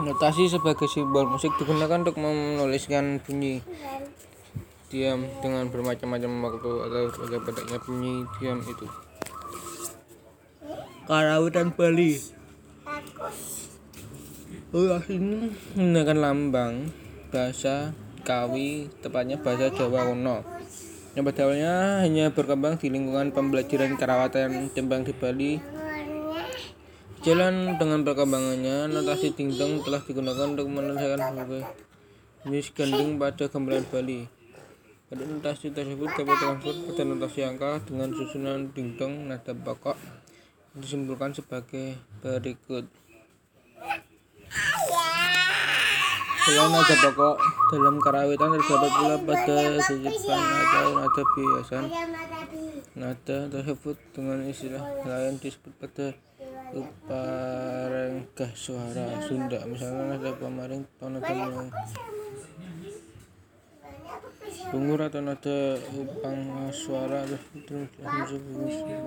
Notasi sebagai simbol musik digunakan untuk menuliskan bunyi diam dengan bermacam-macam waktu atau sebagai pendeknya bunyi diam itu. Karawitan Bali Oh, ini menggunakan lambang bahasa Kawi, tepatnya bahasa Jawa kuno. Yang pada awalnya hanya berkembang di lingkungan pembelajaran kerawatan tembang di Bali. Jalan dengan perkembangannya, notasi dingdong telah digunakan untuk menyelesaikan berbagai jenis gending pada gamelan Bali. Pada notasi tersebut dapat termasuk pada notasi angka dengan susunan dingdong nada pokok disimpulkan sebagai berikut. Selain nada pokok, dalam karawitan terdapat pula pada sisipan atau nada biasan. Nada tersebut dengan istilah lain disebut pada uparenggah suara Sunda, misalnya nada pamaring nada mulung. Bungur atau nada upang suara tersebut